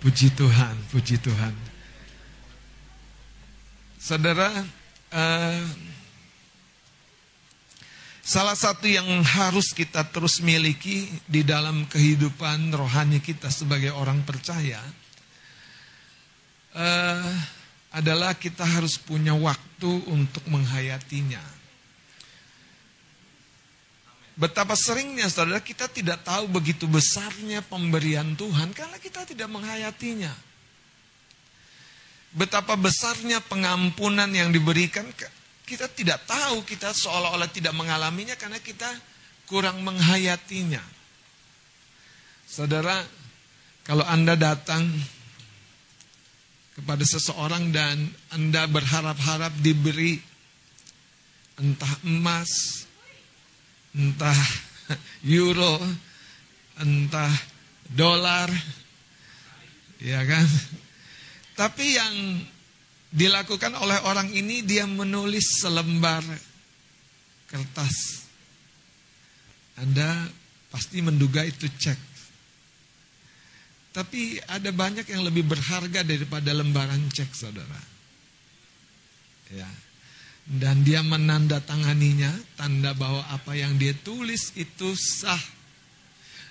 Puji Tuhan, puji Tuhan. Saudara, uh, salah satu yang harus kita terus miliki di dalam kehidupan rohani kita sebagai orang percaya uh, adalah kita harus punya waktu untuk menghayatinya. Betapa seringnya saudara kita tidak tahu begitu besarnya pemberian Tuhan karena kita tidak menghayatinya. Betapa besarnya pengampunan yang diberikan kita tidak tahu, kita seolah-olah tidak mengalaminya karena kita kurang menghayatinya. Saudara, kalau Anda datang kepada seseorang dan Anda berharap-harap diberi entah emas, entah euro, entah dolar, ya kan? Tapi yang dilakukan oleh orang ini dia menulis selembar kertas. Anda pasti menduga itu cek. Tapi ada banyak yang lebih berharga daripada lembaran cek, saudara. Ya dan dia menandatanganinya tanda bahwa apa yang dia tulis itu sah.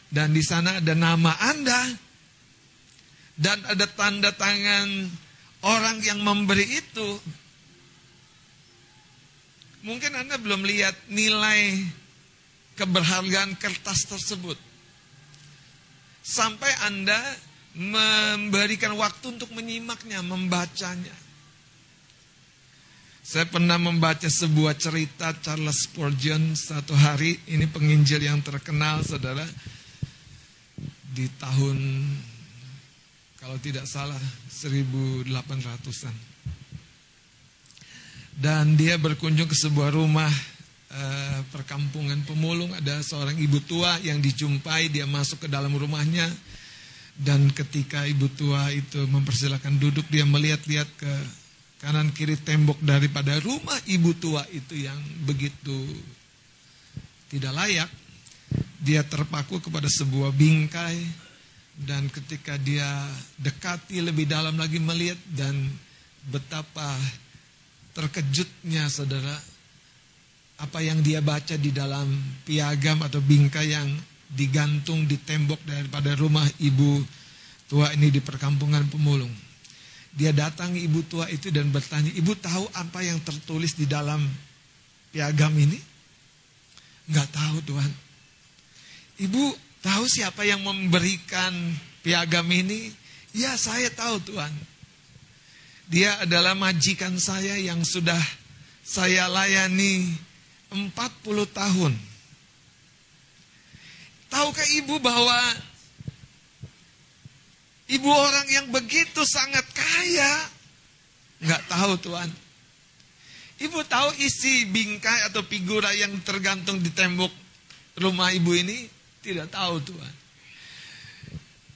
Dan di sana ada nama Anda. Dan ada tanda tangan orang yang memberi itu. Mungkin Anda belum lihat nilai keberhargaan kertas tersebut. Sampai Anda memberikan waktu untuk menyimaknya membacanya saya pernah membaca sebuah cerita Charles Spurgeon satu hari, ini penginjil yang terkenal saudara, di tahun kalau tidak salah 1800-an. Dan dia berkunjung ke sebuah rumah eh, perkampungan pemulung, ada seorang ibu tua yang dijumpai, dia masuk ke dalam rumahnya, dan ketika ibu tua itu mempersilahkan duduk, dia melihat-lihat ke kanan kiri tembok daripada rumah ibu tua itu yang begitu tidak layak. Dia terpaku kepada sebuah bingkai dan ketika dia dekati lebih dalam lagi melihat dan betapa terkejutnya saudara apa yang dia baca di dalam piagam atau bingkai yang digantung di tembok daripada rumah ibu tua ini di perkampungan pemulung. Dia datang ibu tua itu dan bertanya, ibu tahu apa yang tertulis di dalam piagam ini? Enggak tahu Tuhan. Ibu tahu siapa yang memberikan piagam ini? Ya saya tahu Tuhan. Dia adalah majikan saya yang sudah saya layani 40 tahun. Tahukah ibu bahwa Ibu orang yang begitu sangat kaya. Nggak tahu Tuhan. Ibu tahu isi bingkai atau figura yang tergantung di tembok rumah ibu ini? Tidak tahu Tuhan.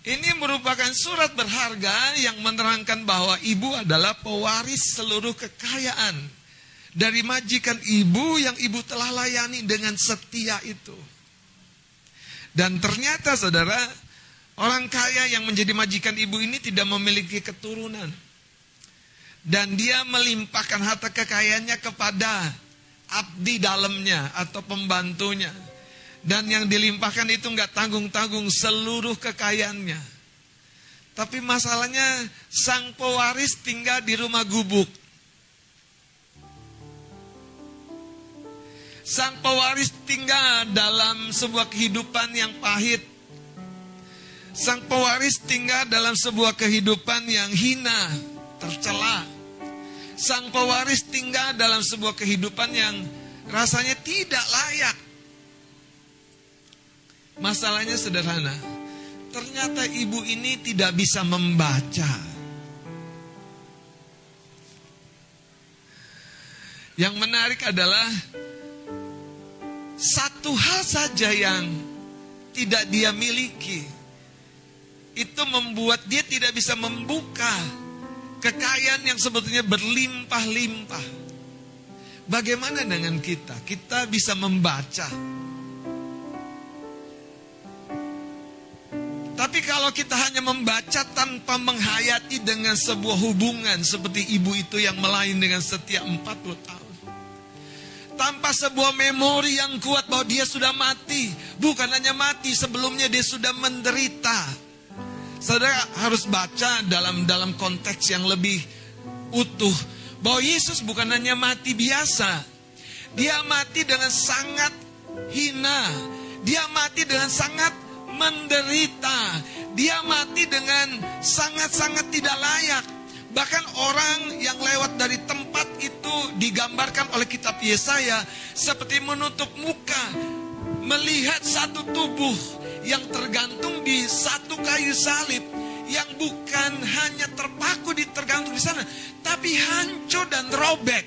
Ini merupakan surat berharga yang menerangkan bahwa ibu adalah pewaris seluruh kekayaan dari majikan ibu yang ibu telah layani dengan setia itu. Dan ternyata saudara, Orang kaya yang menjadi majikan ibu ini tidak memiliki keturunan. Dan dia melimpahkan harta kekayaannya kepada abdi dalamnya atau pembantunya. Dan yang dilimpahkan itu nggak tanggung-tanggung seluruh kekayaannya. Tapi masalahnya sang pewaris tinggal di rumah gubuk. Sang pewaris tinggal dalam sebuah kehidupan yang pahit Sang pewaris tinggal dalam sebuah kehidupan yang hina, tercela. Sang pewaris tinggal dalam sebuah kehidupan yang rasanya tidak layak. Masalahnya sederhana. Ternyata ibu ini tidak bisa membaca. Yang menarik adalah satu hal saja yang tidak dia miliki itu membuat dia tidak bisa membuka kekayaan yang sebetulnya berlimpah-limpah. Bagaimana dengan kita? Kita bisa membaca. Tapi kalau kita hanya membaca tanpa menghayati dengan sebuah hubungan seperti ibu itu yang melain dengan setiap 40 tahun. Tanpa sebuah memori yang kuat bahwa dia sudah mati. Bukan hanya mati, sebelumnya dia sudah menderita. Saudara harus baca dalam dalam konteks yang lebih utuh. Bahwa Yesus bukan hanya mati biasa. Dia mati dengan sangat hina. Dia mati dengan sangat menderita. Dia mati dengan sangat-sangat tidak layak. Bahkan orang yang lewat dari tempat itu digambarkan oleh kitab Yesaya seperti menutup muka, melihat satu tubuh yang tergantung di satu kayu salib yang bukan hanya terpaku di tergantung di sana, tapi hancur dan robek.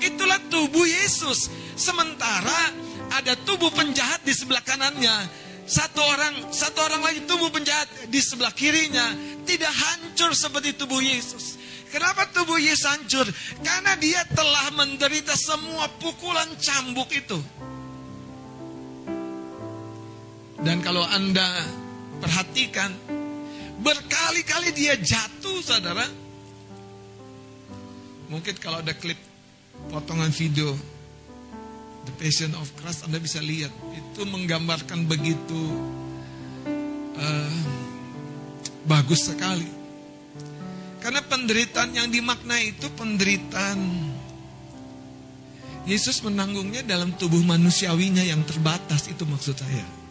Itulah tubuh Yesus. Sementara ada tubuh penjahat di sebelah kanannya. Satu orang, satu orang lagi tubuh penjahat di sebelah kirinya tidak hancur seperti tubuh Yesus. Kenapa tubuh Yesus hancur? Karena dia telah menderita semua pukulan cambuk itu. Dan kalau Anda perhatikan, berkali-kali dia jatuh, saudara. Mungkin kalau ada klip potongan video The Passion of Christ Anda bisa lihat itu menggambarkan begitu uh, bagus sekali. Karena penderitaan yang dimaknai itu penderitaan Yesus menanggungnya dalam tubuh manusiawinya yang terbatas itu maksud saya.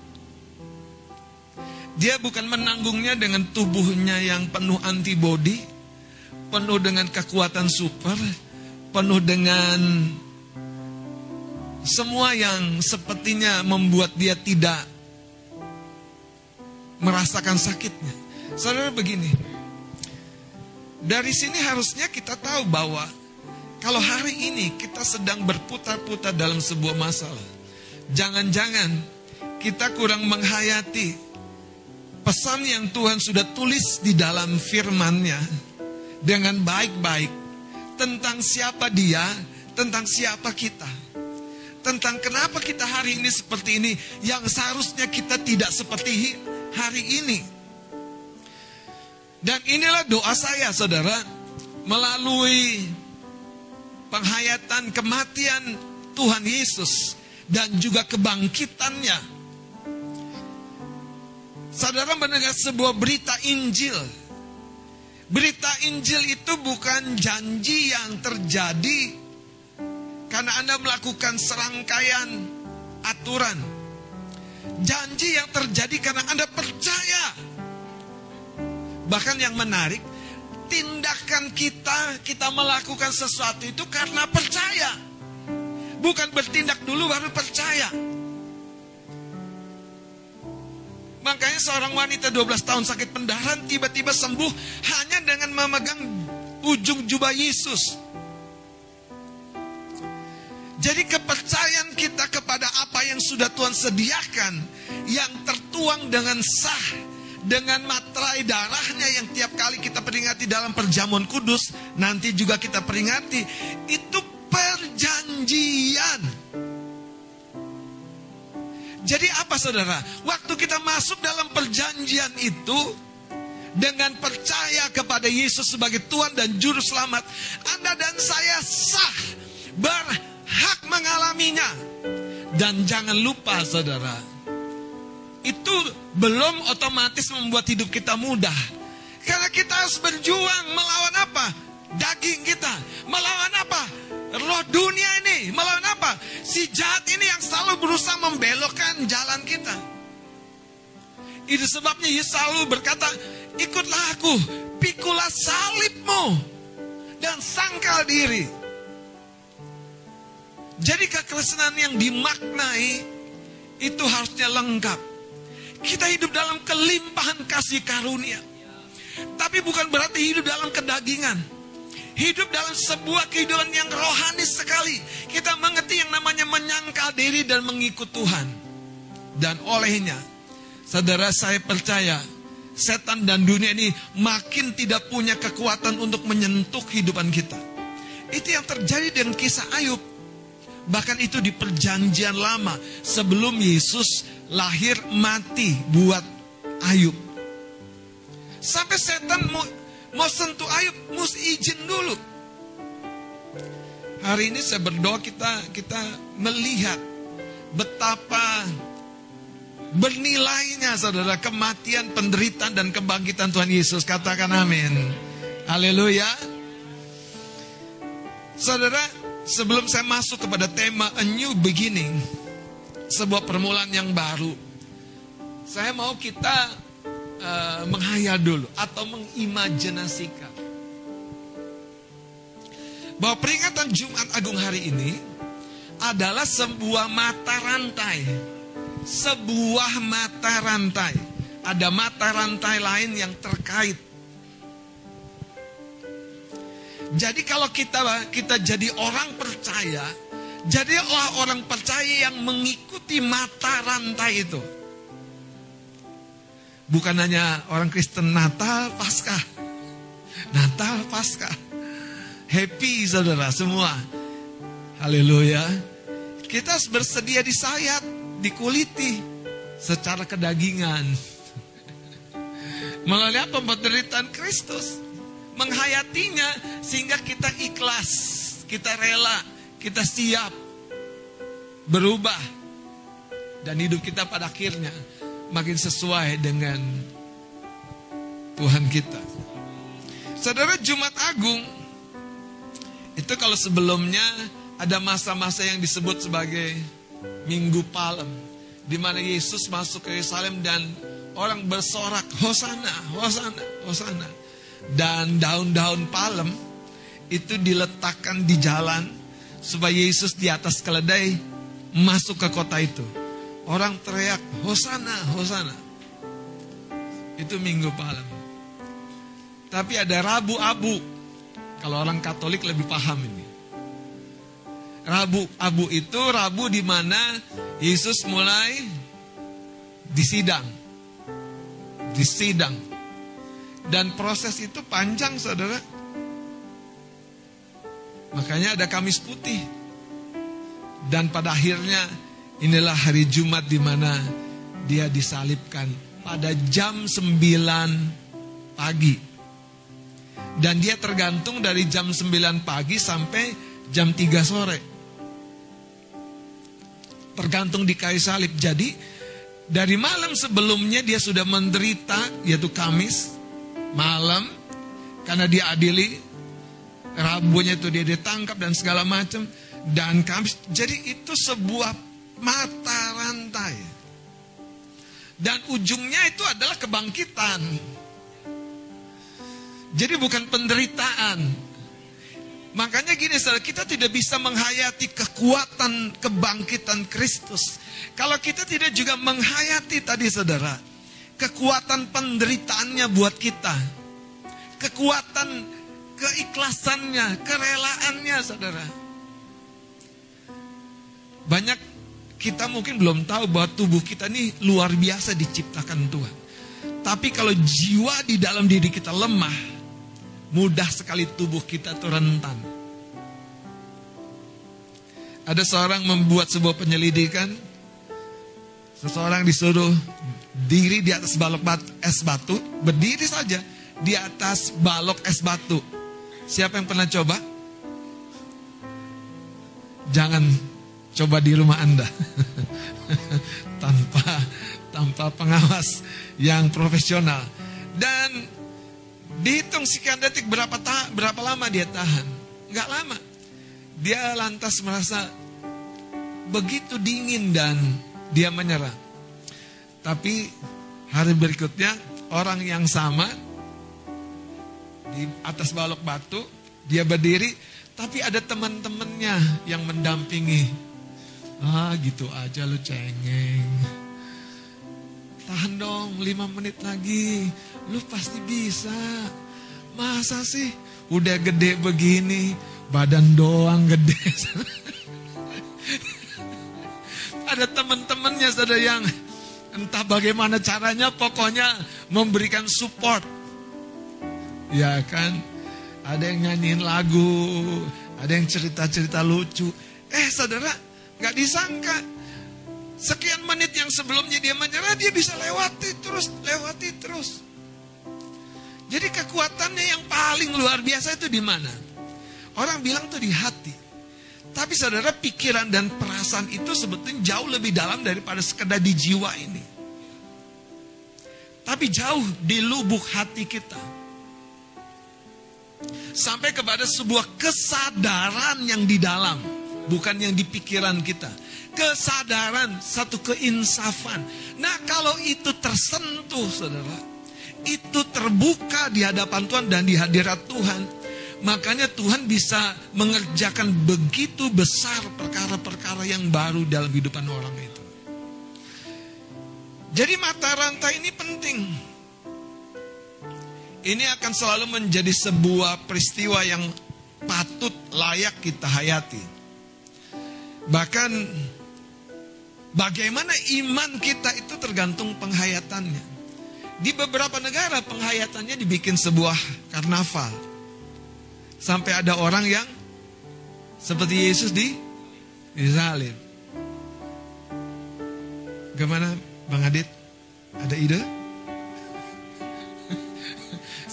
Dia bukan menanggungnya dengan tubuhnya yang penuh antibodi, penuh dengan kekuatan super, penuh dengan semua yang sepertinya membuat dia tidak merasakan sakitnya. Saudara begini, dari sini harusnya kita tahu bahwa kalau hari ini kita sedang berputar-putar dalam sebuah masalah, jangan-jangan kita kurang menghayati pesan yang Tuhan sudah tulis di dalam firman-Nya dengan baik-baik tentang siapa dia, tentang siapa kita tentang kenapa kita hari ini seperti ini yang seharusnya kita tidak seperti hari ini. Dan inilah doa saya saudara melalui penghayatan kematian Tuhan Yesus dan juga kebangkitannya. Saudara mendengar sebuah berita Injil. Berita Injil itu bukan janji yang terjadi karena Anda melakukan serangkaian aturan. Janji yang terjadi karena Anda percaya. Bahkan yang menarik, tindakan kita, kita melakukan sesuatu itu karena percaya. Bukan bertindak dulu baru percaya. Makanya seorang wanita 12 tahun sakit pendarahan tiba-tiba sembuh hanya dengan memegang ujung jubah Yesus. Jadi kepercayaan kita kepada apa yang sudah Tuhan sediakan yang tertuang dengan sah dengan materai darahnya yang tiap kali kita peringati dalam perjamuan kudus nanti juga kita peringati itu perjanjian. Jadi apa saudara? Waktu kita masuk dalam perjanjian itu dengan percaya kepada Yesus sebagai Tuhan dan Juru Selamat, Anda dan saya sah ber hak mengalaminya. Dan jangan lupa saudara, itu belum otomatis membuat hidup kita mudah. Karena kita harus berjuang melawan apa? Daging kita. Melawan apa? Roh dunia ini. Melawan apa? Si jahat ini yang selalu berusaha membelokkan jalan kita. Itu sebabnya Yesus selalu berkata, ikutlah aku, pikulah salibmu, dan sangkal diri. Jadi kekristenan yang dimaknai itu harusnya lengkap. Kita hidup dalam kelimpahan kasih karunia. Tapi bukan berarti hidup dalam kedagingan. Hidup dalam sebuah kehidupan yang rohani sekali. Kita mengerti yang namanya menyangkal diri dan mengikut Tuhan. Dan olehnya, saudara saya percaya, setan dan dunia ini makin tidak punya kekuatan untuk menyentuh kehidupan kita. Itu yang terjadi dengan kisah Ayub. Bahkan itu di perjanjian lama sebelum Yesus lahir mati buat Ayub. Sampai setan mau, mau sentuh Ayub, mesti izin dulu. Hari ini saya berdoa kita kita melihat betapa bernilainya saudara kematian, penderitaan dan kebangkitan Tuhan Yesus. Katakan amin. Haleluya. Saudara, sebelum saya masuk kepada tema a new beginning, sebuah permulaan yang baru, saya mau kita uh, menghayal dulu atau mengimajinasikan bahwa peringatan Jumat Agung hari ini adalah sebuah mata rantai. Sebuah mata rantai. Ada mata rantai lain yang terkait. Jadi kalau kita kita jadi orang percaya, jadilah orang percaya yang mengikuti mata rantai itu. Bukan hanya orang Kristen Natal, Paskah. Natal, Paskah Happy saudara semua. Haleluya. Kita bersedia disayat, dikuliti secara kedagingan. Melalui apa? Penderitaan Kristus. Menghayatinya sehingga kita ikhlas, kita rela, kita siap berubah. Dan hidup kita pada akhirnya makin sesuai dengan Tuhan kita. Saudara Jumat Agung itu kalau sebelumnya ada masa-masa yang disebut sebagai Minggu Palem. Di mana Yesus masuk ke Yerusalem dan orang bersorak, Hosana, Hosana, Hosana. Dan daun-daun palem itu diletakkan di jalan supaya Yesus di atas keledai masuk ke kota itu. Orang teriak, Hosana, Hosana. Itu Minggu Palem. Tapi ada Rabu Abu kalau orang Katolik lebih paham ini. Rabu Abu itu Rabu di mana Yesus mulai disidang. Disidang. Dan proses itu panjang saudara. Makanya ada Kamis Putih. Dan pada akhirnya inilah hari Jumat di mana dia disalibkan pada jam 9 pagi. Dan dia tergantung dari jam 9 pagi sampai jam 3 sore. Tergantung di kayu salib. Jadi dari malam sebelumnya dia sudah menderita yaitu Kamis malam karena dia adili Rabunya itu dia ditangkap dan segala macam dan Kamis. Jadi itu sebuah mata rantai. Dan ujungnya itu adalah kebangkitan. Jadi bukan penderitaan. Makanya gini saudara, kita tidak bisa menghayati kekuatan kebangkitan Kristus. Kalau kita tidak juga menghayati tadi saudara, kekuatan penderitaannya buat kita. Kekuatan keikhlasannya, kerelaannya saudara. Banyak kita mungkin belum tahu bahwa tubuh kita ini luar biasa diciptakan Tuhan. Tapi kalau jiwa di dalam diri kita lemah, mudah sekali tubuh kita itu rentan. Ada seorang membuat sebuah penyelidikan, seseorang disuruh diri di atas balok es batu, berdiri saja di atas balok es batu. Siapa yang pernah coba? Jangan coba di rumah Anda. tanpa tanpa pengawas yang profesional. Dan Dihitung sekian detik berapa ta berapa lama dia tahan? Enggak lama. Dia lantas merasa begitu dingin dan dia menyerah. Tapi hari berikutnya orang yang sama di atas balok batu dia berdiri tapi ada teman-temannya yang mendampingi. Ah gitu aja lu cengeng. Tahan dong lima menit lagi. Lu pasti bisa. Masa sih udah gede begini, badan doang gede. Ada teman-temannya saudara yang entah bagaimana caranya pokoknya memberikan support. Ya kan? Ada yang nyanyiin lagu, ada yang cerita-cerita lucu. Eh saudara, gak disangka Sekian menit yang sebelumnya dia menyerah, dia bisa lewati terus, lewati terus. Jadi kekuatannya yang paling luar biasa itu di mana? Orang bilang tuh di hati. Tapi saudara pikiran dan perasaan itu sebetulnya jauh lebih dalam daripada sekedar di jiwa ini. Tapi jauh di lubuk hati kita. Sampai kepada sebuah kesadaran yang di dalam. Bukan yang di pikiran kita. Kesadaran, satu keinsafan. Nah kalau itu tersentuh saudara. Itu terbuka di hadapan Tuhan dan di hadirat Tuhan Makanya Tuhan bisa mengerjakan begitu besar perkara-perkara yang baru dalam kehidupan orang itu. Jadi mata rantai ini penting. Ini akan selalu menjadi sebuah peristiwa yang patut layak kita hayati. Bahkan bagaimana iman kita itu tergantung penghayatannya. Di beberapa negara penghayatannya dibikin sebuah karnaval. Sampai ada orang yang seperti Yesus di disalib. Gimana Bang Adit? Ada ide?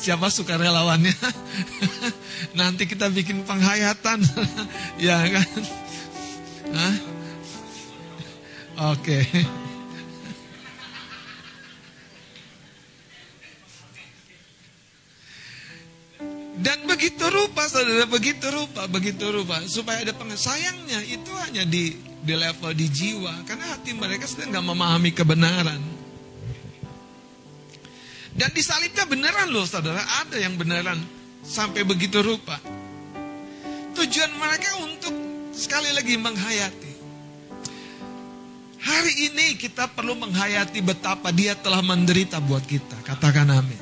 Siapa suka relawannya? Nanti kita bikin penghayatan. ya kan? Oke. Dan begitu rupa, saudara, begitu rupa, begitu rupa. Supaya ada pengen. Sayangnya itu hanya di, di level di jiwa. Karena hati mereka sedang nggak memahami kebenaran. Dan disalibnya beneran loh saudara, ada yang beneran. Sampai begitu rupa. Tujuan mereka untuk sekali lagi menghayati. Hari ini kita perlu menghayati betapa dia telah menderita buat kita. Katakan amin.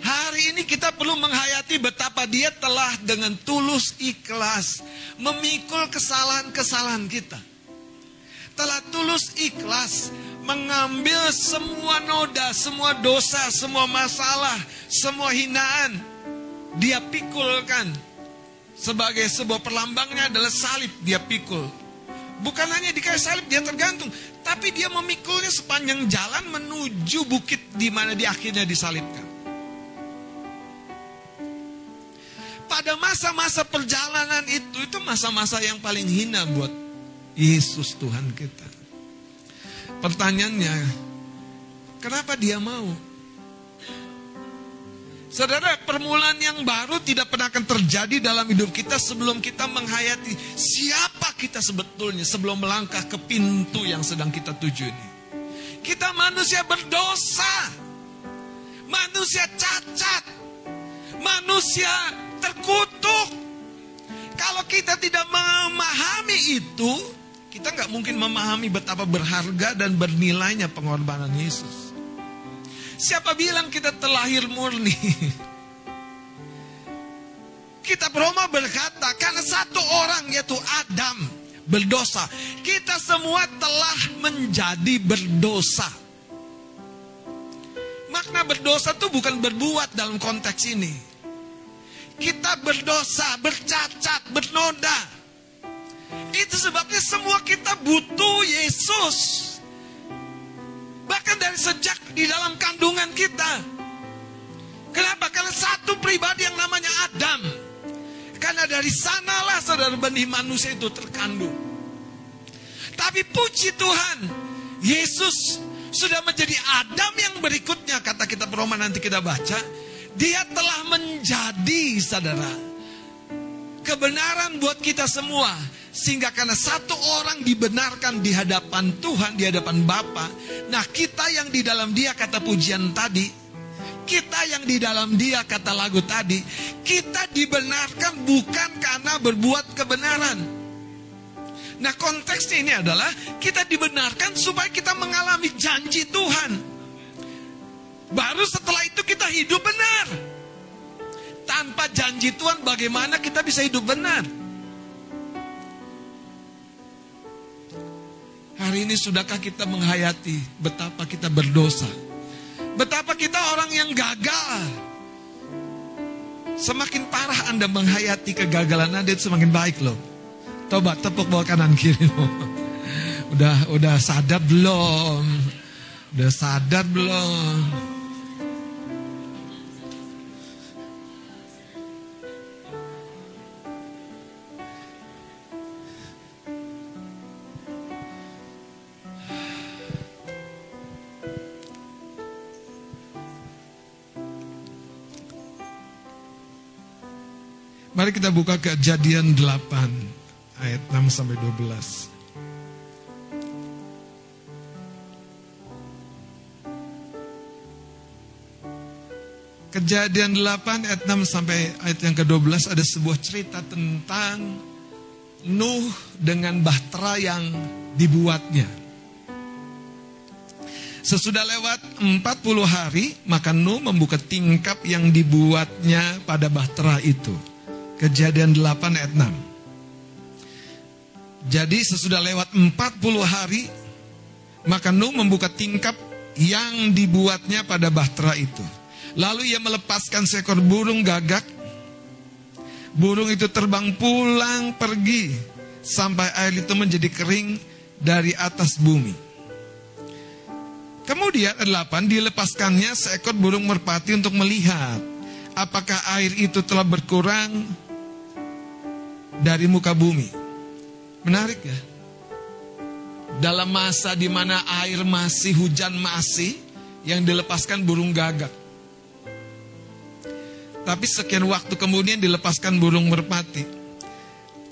Hari ini kita perlu menghayati betapa dia telah dengan tulus ikhlas memikul kesalahan-kesalahan kita. Telah tulus ikhlas mengambil semua noda, semua dosa, semua masalah, semua hinaan. Dia pikulkan. Sebagai sebuah perlambangnya adalah salib dia pikul. Bukan hanya dikasih salib dia tergantung, tapi dia memikulnya sepanjang jalan menuju bukit di mana dia akhirnya disalibkan. pada masa-masa perjalanan itu, itu masa-masa yang paling hina buat Yesus Tuhan kita. Pertanyaannya, kenapa dia mau? Saudara, permulaan yang baru tidak pernah akan terjadi dalam hidup kita sebelum kita menghayati siapa kita sebetulnya sebelum melangkah ke pintu yang sedang kita tuju ini. Kita manusia berdosa, manusia cacat, manusia terkutuk. Kalau kita tidak memahami itu, kita nggak mungkin memahami betapa berharga dan bernilainya pengorbanan Yesus. Siapa bilang kita terlahir murni? Kita Roma berkata, karena satu orang yaitu Adam berdosa, kita semua telah menjadi berdosa. Makna berdosa itu bukan berbuat dalam konteks ini. Kita berdosa, bercacat, bernoda. Itu sebabnya semua kita butuh Yesus. Bahkan dari sejak di dalam kandungan kita. Kenapa? Karena satu pribadi yang namanya Adam. Karena dari sanalah saudara benih manusia itu terkandung. Tapi puji Tuhan, Yesus sudah menjadi Adam yang berikutnya kata kita Roma nanti kita baca dia telah menjadi saudara kebenaran buat kita semua sehingga karena satu orang dibenarkan di hadapan Tuhan, di hadapan Bapa. Nah, kita yang di dalam Dia kata pujian tadi, kita yang di dalam Dia kata lagu tadi, kita dibenarkan bukan karena berbuat kebenaran. Nah, konteksnya ini adalah kita dibenarkan supaya kita mengalami janji Tuhan. Baru setelah itu kita hidup benar. Tanpa janji Tuhan bagaimana kita bisa hidup benar? Hari ini sudahkah kita menghayati betapa kita berdosa? Betapa kita orang yang gagal. Semakin parah Anda menghayati kegagalan Anda itu semakin baik loh. Coba tepuk bawah kanan kiri. Udah udah sadar belum? Udah sadar belum? Mari kita buka kejadian 8 ayat 6 sampai 12. Kejadian 8 ayat 6 sampai ayat yang ke-12 ada sebuah cerita tentang Nuh dengan bahtera yang dibuatnya. Sesudah lewat 40 hari, maka Nuh membuka tingkap yang dibuatnya pada bahtera itu. Kejadian 8 ayat 6. Jadi sesudah lewat 40 hari, maka Nuh membuka tingkap yang dibuatnya pada bahtera itu. Lalu ia melepaskan seekor burung gagak. Burung itu terbang pulang pergi sampai air itu menjadi kering dari atas bumi. Kemudian delapan dilepaskannya seekor burung merpati untuk melihat apakah air itu telah berkurang dari muka bumi. Menarik ya. Dalam masa di mana air masih hujan masih yang dilepaskan burung gagak. Tapi sekian waktu kemudian dilepaskan burung merpati.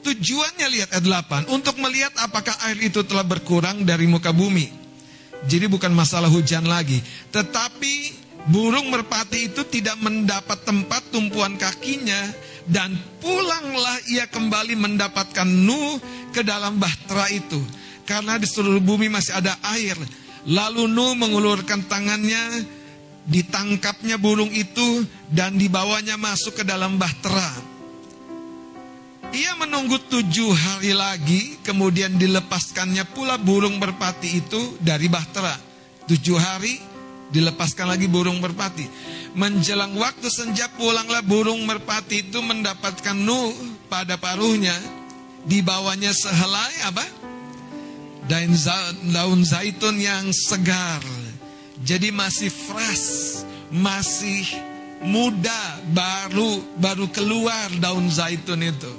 Tujuannya lihat ayat 8 untuk melihat apakah air itu telah berkurang dari muka bumi. Jadi bukan masalah hujan lagi, tetapi burung merpati itu tidak mendapat tempat tumpuan kakinya dan pulanglah ia kembali mendapatkan Nuh ke dalam bahtera itu karena di seluruh bumi masih ada air. Lalu Nuh mengulurkan tangannya ditangkapnya burung itu dan dibawanya masuk ke dalam bahtera. Ia menunggu tujuh hari lagi, kemudian dilepaskannya pula burung merpati itu dari bahtera. Tujuh hari, dilepaskan lagi burung merpati. Menjelang waktu senja pulanglah burung merpati itu mendapatkan Nuh pada paruhnya. Dibawanya sehelai apa? Daun, daun zaitun yang segar jadi masih fresh, masih muda, baru baru keluar daun zaitun itu.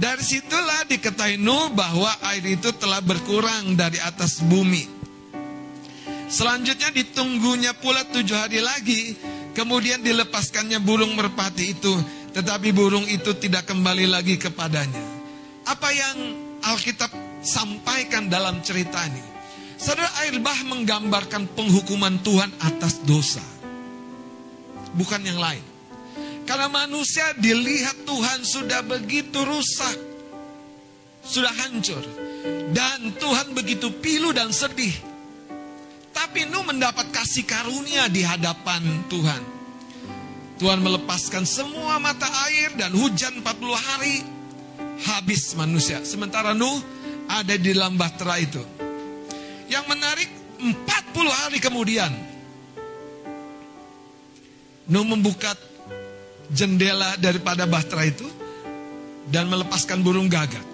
Dari situlah diketahui Nuh bahwa air itu telah berkurang dari atas bumi. Selanjutnya ditunggunya pula tujuh hari lagi, kemudian dilepaskannya burung merpati itu, tetapi burung itu tidak kembali lagi kepadanya. Apa yang Alkitab sampaikan dalam cerita ini? Saudara air bah menggambarkan penghukuman Tuhan atas dosa. Bukan yang lain. Karena manusia dilihat Tuhan sudah begitu rusak. Sudah hancur. Dan Tuhan begitu pilu dan sedih. Tapi Nuh mendapat kasih karunia di hadapan Tuhan. Tuhan melepaskan semua mata air dan hujan 40 hari. Habis manusia. Sementara Nuh ada di dalam bahtera itu. Yang menarik 40 hari kemudian Nuh membuka jendela daripada bahtera itu dan melepaskan burung gagak.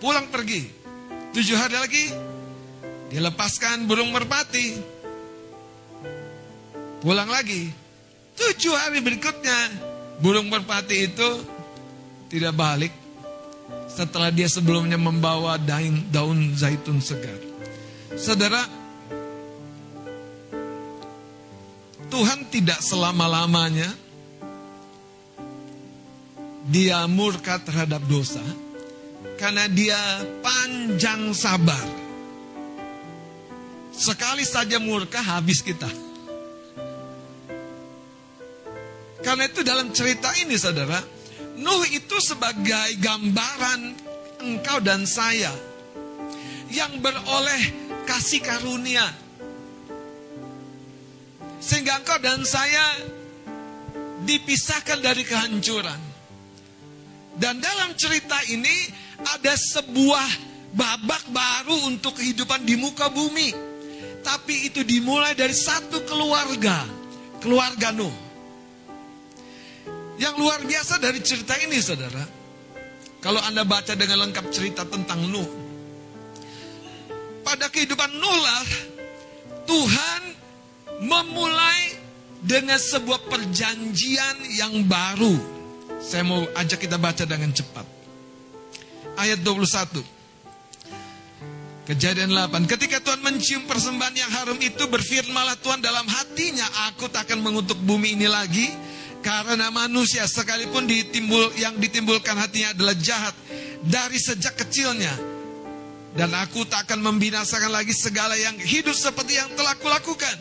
Pulang pergi. Tujuh hari lagi dilepaskan burung merpati. Pulang lagi. Tujuh hari berikutnya burung merpati itu tidak balik setelah dia sebelumnya membawa daun, daun zaitun segar. Saudara, Tuhan tidak selama-lamanya dia murka terhadap dosa karena dia panjang sabar. Sekali saja murka habis kita. Karena itu dalam cerita ini saudara, Nuh itu sebagai gambaran engkau dan saya yang beroleh kasih karunia. Sehingga engkau dan saya dipisahkan dari kehancuran. Dan dalam cerita ini ada sebuah babak baru untuk kehidupan di muka bumi. Tapi itu dimulai dari satu keluarga, keluarga Nuh. Yang luar biasa dari cerita ini saudara, kalau Anda baca dengan lengkap cerita tentang Nuh, pada kehidupan Nuh Tuhan memulai dengan sebuah perjanjian yang baru. Saya mau ajak kita baca dengan cepat. Ayat 21. Kejadian 8. Ketika Tuhan mencium persembahan yang harum itu, berfirmanlah Tuhan dalam hatinya, aku tak akan mengutuk bumi ini lagi, karena manusia sekalipun ditimbul, yang ditimbulkan hatinya adalah jahat dari sejak kecilnya. Dan aku tak akan membinasakan lagi segala yang hidup seperti yang telah kulakukan.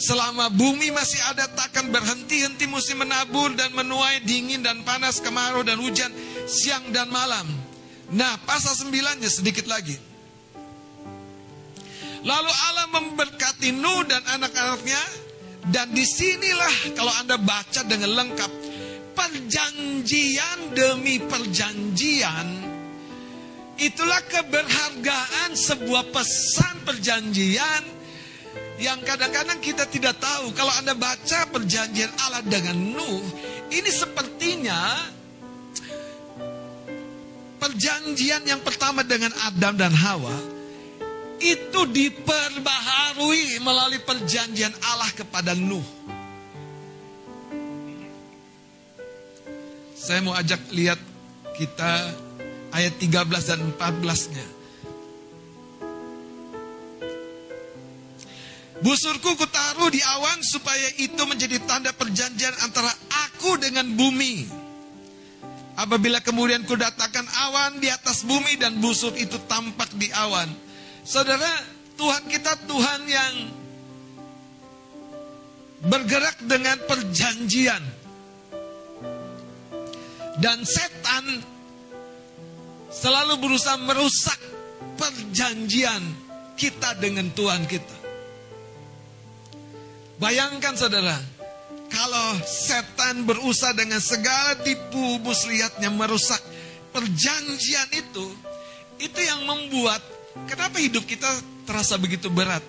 Selama bumi masih ada takkan berhenti-henti musim menabur dan menuai dingin dan panas, kemarau dan hujan siang dan malam. Nah pasal sembilannya sedikit lagi. Lalu Allah memberkati Nuh dan anak-anaknya. Dan di sinilah kalau Anda baca dengan lengkap. Perjanjian demi perjanjian. Itulah keberhargaan sebuah pesan perjanjian yang kadang-kadang kita tidak tahu. Kalau Anda baca perjanjian Allah dengan Nuh, ini sepertinya perjanjian yang pertama dengan Adam dan Hawa itu diperbaharui melalui perjanjian Allah kepada Nuh. Saya mau ajak lihat kita ayat 13 dan 14-nya. Busurku kutaruh di awan supaya itu menjadi tanda perjanjian antara aku dengan bumi. Apabila kemudian kudatangkan awan di atas bumi dan busur itu tampak di awan Saudara, Tuhan kita Tuhan yang bergerak dengan perjanjian. Dan setan selalu berusaha merusak perjanjian kita dengan Tuhan kita. Bayangkan saudara, kalau setan berusaha dengan segala tipu muslihatnya merusak perjanjian itu, itu yang membuat Kenapa hidup kita terasa begitu berat?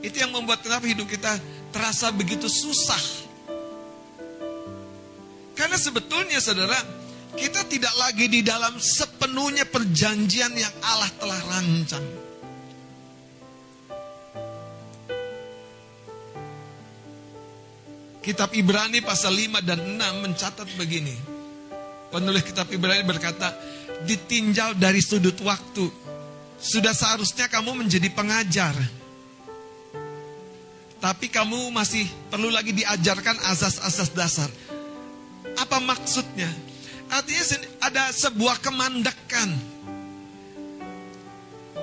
Itu yang membuat kenapa hidup kita terasa begitu susah. Karena sebetulnya saudara, kita tidak lagi di dalam sepenuhnya perjanjian yang Allah telah rancang. Kitab Ibrani pasal 5 dan 6 mencatat begini. Penulis kitab Ibrani berkata, ditinjau dari sudut waktu sudah seharusnya kamu menjadi pengajar. Tapi kamu masih perlu lagi diajarkan asas-asas dasar. Apa maksudnya? Artinya ada sebuah kemandekan.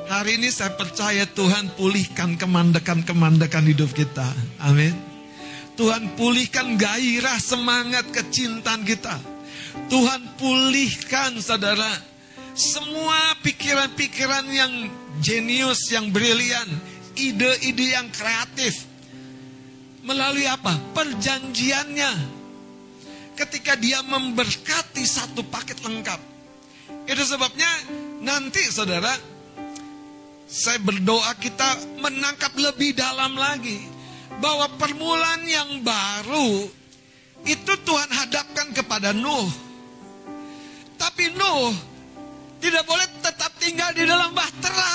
Hari ini saya percaya Tuhan pulihkan kemandekan-kemandekan hidup kita. Amin. Tuhan pulihkan gairah semangat kecintaan kita. Tuhan pulihkan saudara semua pikiran-pikiran yang jenius, yang brilian, ide-ide yang kreatif. Melalui apa? Perjanjiannya. Ketika dia memberkati satu paket lengkap. Itu sebabnya nanti saudara, saya berdoa kita menangkap lebih dalam lagi. Bahwa permulaan yang baru itu Tuhan hadapkan kepada Nuh. Tapi Nuh tidak boleh tetap tinggal di dalam bahtera.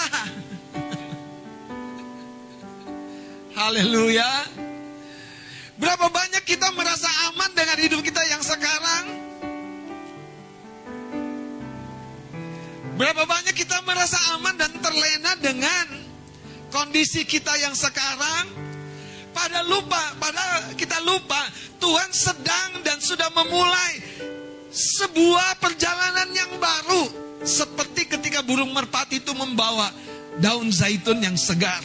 Haleluya. Berapa banyak kita merasa aman dengan hidup kita yang sekarang? Berapa banyak kita merasa aman dan terlena dengan kondisi kita yang sekarang? Pada lupa, pada kita lupa Tuhan sedang dan sudah memulai sebuah perjalanan yang baru seperti ketika burung merpati itu membawa daun zaitun yang segar.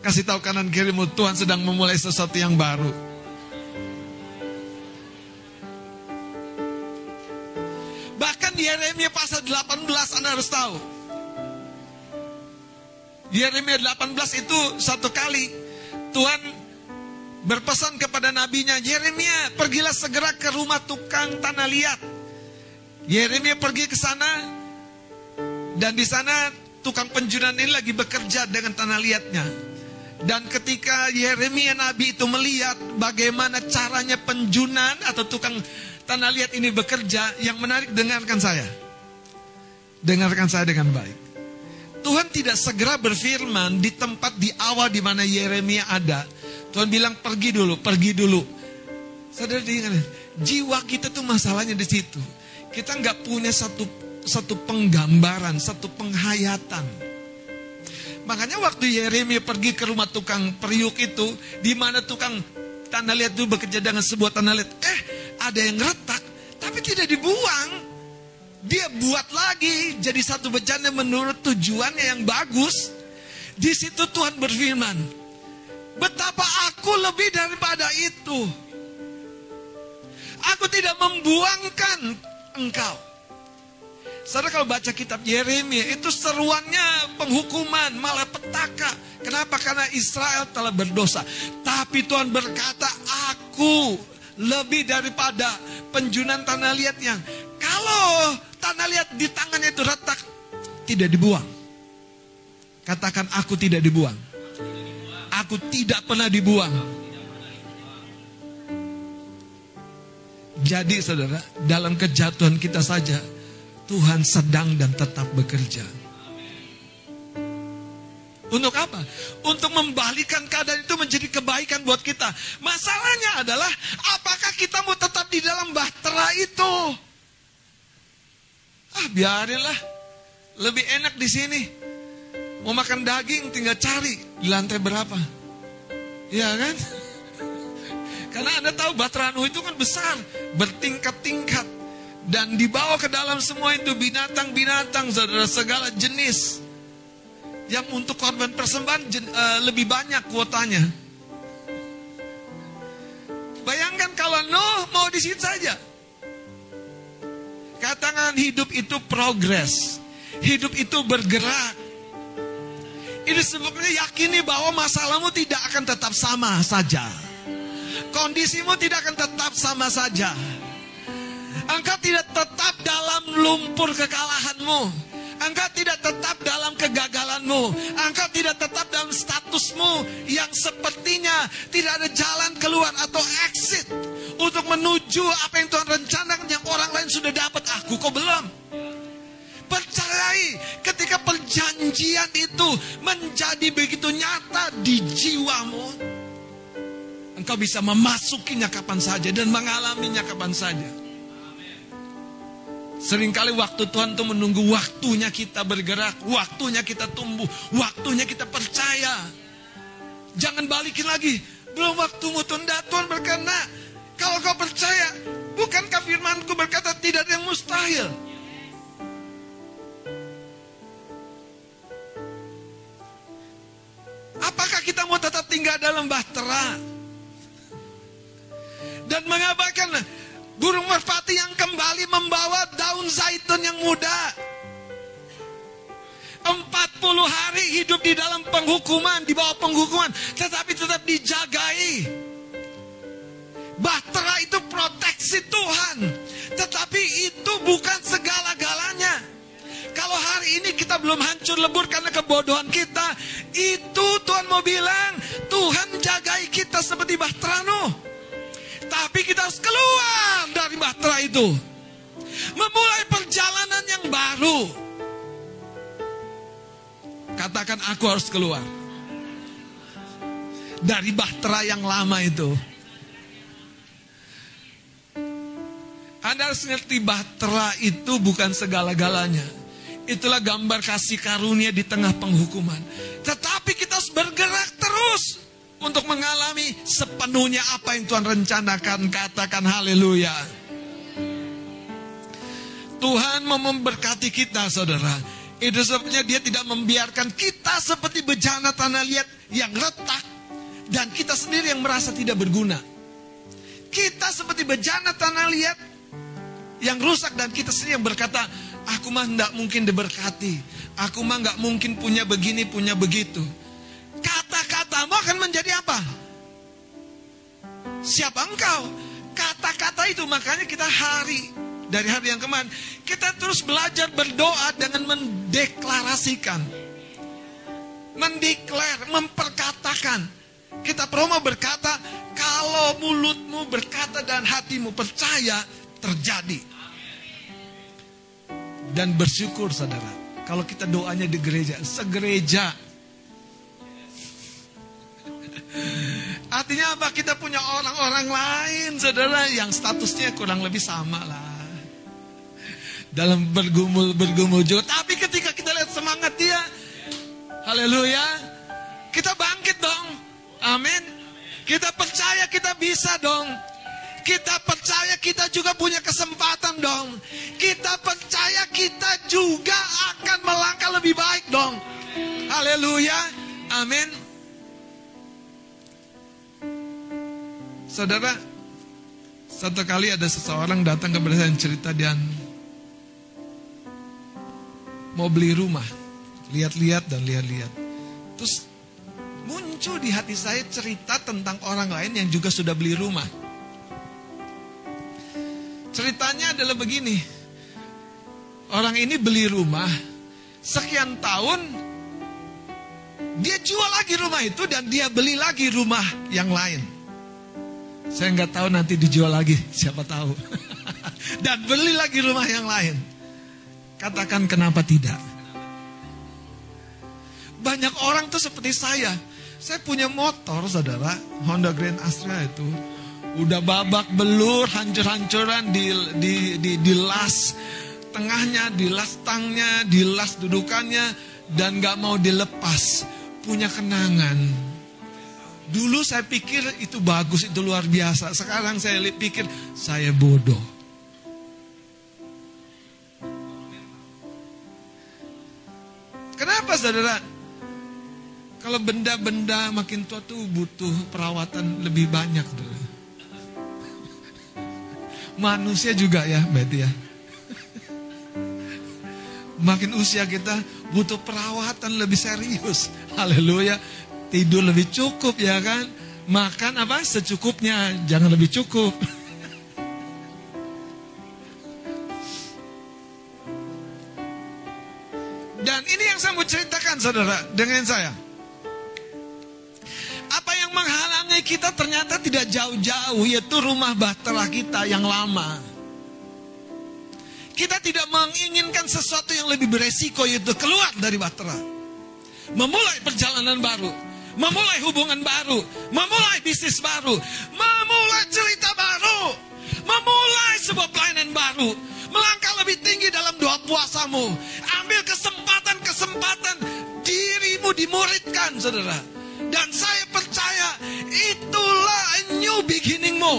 Kasih tahu kanan kirimu Tuhan sedang memulai sesuatu yang baru. Bahkan di Yeremia pasal 18 Anda harus tahu. Di Yeremia 18 itu satu kali Tuhan berpesan kepada nabinya, Yeremia, pergilah segera ke rumah tukang tanah liat. Yeremia pergi ke sana dan di sana tukang penjunan ini lagi bekerja dengan tanah liatnya. Dan ketika Yeremia nabi itu melihat bagaimana caranya penjunan atau tukang tanah liat ini bekerja, yang menarik dengarkan saya. Dengarkan saya dengan baik. Tuhan tidak segera berfirman di tempat di awal di mana Yeremia ada. Tuhan bilang pergi dulu, pergi dulu. Saudara dengar, jiwa kita tuh masalahnya di situ. Kita nggak punya satu satu penggambaran, satu penghayatan. Makanya waktu Yeremia pergi ke rumah tukang periuk itu, di mana tukang tanah liat itu bekerja dengan sebuah tanah liat, eh ada yang retak, tapi tidak dibuang. Dia buat lagi jadi satu bejana menurut tujuannya yang bagus. Di situ Tuhan berfirman, betapa aku lebih daripada itu. Aku tidak membuangkan engkau. Saudara kalau baca kitab Yeremia itu seruannya penghukuman, malah petaka. Kenapa? Karena Israel telah berdosa. Tapi Tuhan berkata, aku lebih daripada penjunan tanah liatnya. Kalau tanah liat di tangannya itu retak, tidak dibuang. Katakan aku tidak dibuang. Aku tidak pernah dibuang. Jadi saudara, dalam kejatuhan kita saja, Tuhan sedang dan tetap bekerja. Untuk apa? Untuk membalikan keadaan itu menjadi kebaikan buat kita. Masalahnya adalah, apakah kita mau tetap di dalam bahtera itu? Ah, biarinlah. Lebih enak di sini. Mau makan daging tinggal cari di lantai berapa. Iya kan? Karena Anda tahu Batranu itu kan besar, bertingkat-tingkat. Dan dibawa ke dalam semua itu binatang-binatang, saudara, segala jenis. Yang untuk korban persembahan uh, lebih banyak kuotanya. Bayangkan kalau Nuh mau di situ saja. Katakan hidup itu progres. Hidup itu bergerak. Ini sebabnya yakini bahwa masalahmu tidak akan tetap sama saja. Kondisimu tidak akan tetap sama saja. Engkau tidak tetap dalam lumpur kekalahanmu. Engkau tidak tetap dalam kegagalanmu. Engkau tidak tetap dalam statusmu yang sepertinya tidak ada jalan keluar atau exit untuk menuju apa yang Tuhan rencanakan yang orang lain sudah dapat. Aku kok belum. Percayai ketika perjanjian itu menjadi begitu nyata di jiwamu. Engkau bisa memasukinya kapan saja dan mengalaminya kapan saja. Seringkali waktu Tuhan itu menunggu waktunya kita bergerak, waktunya kita tumbuh, waktunya kita percaya. Jangan balikin lagi. Belum waktumu tunda Tuhan berkata, kalau kau percaya, bukankah firmanku berkata tidak ada yang mustahil. Apakah kita mau tetap tinggal dalam bahtera? Dan mengabaikan burung merpati yang kembali membawa daun zaitun yang muda. 40 hari hidup di dalam penghukuman, di bawah penghukuman, tetapi tetap dijagai. Bahtera itu proteksi Tuhan, tetapi itu bukan segala-galanya. Kalau hari ini kita belum hancur lebur karena kebodohan kita, itu Tuhan mau bilang, Tuhan jagai kita seperti bahtera Nuh. Tapi kita harus keluar dari bahtera itu. Memulai perjalanan yang baru. Katakan aku harus keluar. Dari bahtera yang lama itu. Anda harus ngerti bahtera itu bukan segala-galanya. Itulah gambar kasih karunia di tengah penghukuman. Tetapi kita harus bergerak terus untuk mengalami sepenuhnya apa yang Tuhan rencanakan. Katakan haleluya. Tuhan mau memberkati kita saudara. Itu sebabnya dia tidak membiarkan kita seperti bejana tanah liat yang retak. Dan kita sendiri yang merasa tidak berguna. Kita seperti bejana tanah liat yang rusak dan kita sendiri yang berkata, aku mah tidak mungkin diberkati. Aku mah nggak mungkin punya begini, punya begitu kata-katamu akan menjadi apa? Siapa engkau? Kata-kata itu makanya kita hari dari hari yang kemarin kita terus belajar berdoa dengan mendeklarasikan, mendeklar, memperkatakan. Kita promo berkata, kalau mulutmu berkata dan hatimu percaya terjadi. Dan bersyukur saudara. Kalau kita doanya di gereja, segereja. Artinya apa? Kita punya orang-orang lain saudara yang statusnya kurang lebih sama lah. Dalam bergumul-bergumul juga. Tapi ketika kita lihat semangat dia, haleluya, kita bangkit dong. Amin. Kita percaya kita bisa dong. Kita percaya kita juga punya kesempatan dong. Kita percaya kita juga akan melangkah lebih baik dong. Haleluya. Amin. Saudara, satu kali ada seseorang datang kepada saya cerita dan mau beli rumah. Lihat-lihat dan lihat-lihat. Terus muncul di hati saya cerita tentang orang lain yang juga sudah beli rumah. Ceritanya adalah begini. Orang ini beli rumah sekian tahun dia jual lagi rumah itu dan dia beli lagi rumah yang lain. Saya nggak tahu nanti dijual lagi, siapa tahu. dan beli lagi rumah yang lain. Katakan kenapa tidak? Banyak orang tuh seperti saya. Saya punya motor, saudara, Honda Grand Astra itu udah babak belur, hancur-hancuran di, di, di, di las tengahnya, di las tangnya, di las dudukannya, dan gak mau dilepas. Punya kenangan. Dulu saya pikir itu bagus, itu luar biasa. Sekarang saya pikir saya bodoh. Kenapa saudara? Kalau benda-benda makin tua tuh butuh perawatan lebih banyak. Saudara. Manusia juga ya, berarti ya. Makin usia kita butuh perawatan lebih serius. Haleluya. Tidur lebih cukup ya kan. Makan apa? Secukupnya, jangan lebih cukup. Dan ini yang saya mau ceritakan saudara dengan saya. Kita ternyata tidak jauh-jauh yaitu rumah bahtera kita yang lama. Kita tidak menginginkan sesuatu yang lebih beresiko yaitu keluar dari bahtera. Memulai perjalanan baru, memulai hubungan baru, memulai bisnis baru, memulai cerita baru, memulai sebuah pelayanan baru, melangkah lebih tinggi dalam doa puasamu. Ambil kesempatan-kesempatan dirimu dimuridkan, saudara. Dan saya itulah new beginningmu.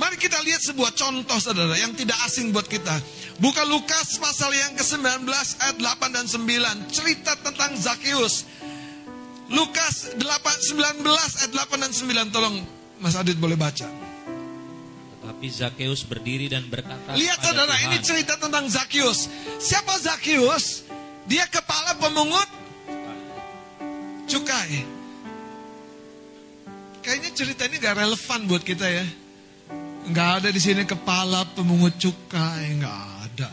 Mari kita lihat sebuah contoh saudara yang tidak asing buat kita. Buka Lukas pasal yang ke-19 ayat 8 dan 9. Cerita tentang Zakius. Lukas 8, 19 ayat 8 dan 9. Tolong Mas Adit boleh baca. Tetapi Zakeus berdiri dan berkata Lihat saudara Tuhan, ini cerita tentang Zakius. Siapa Zakius? Dia kepala pemungut cukai. Kayaknya cerita ini gak relevan buat kita ya. Nggak ada di sini kepala pemungut cukai, nggak ada.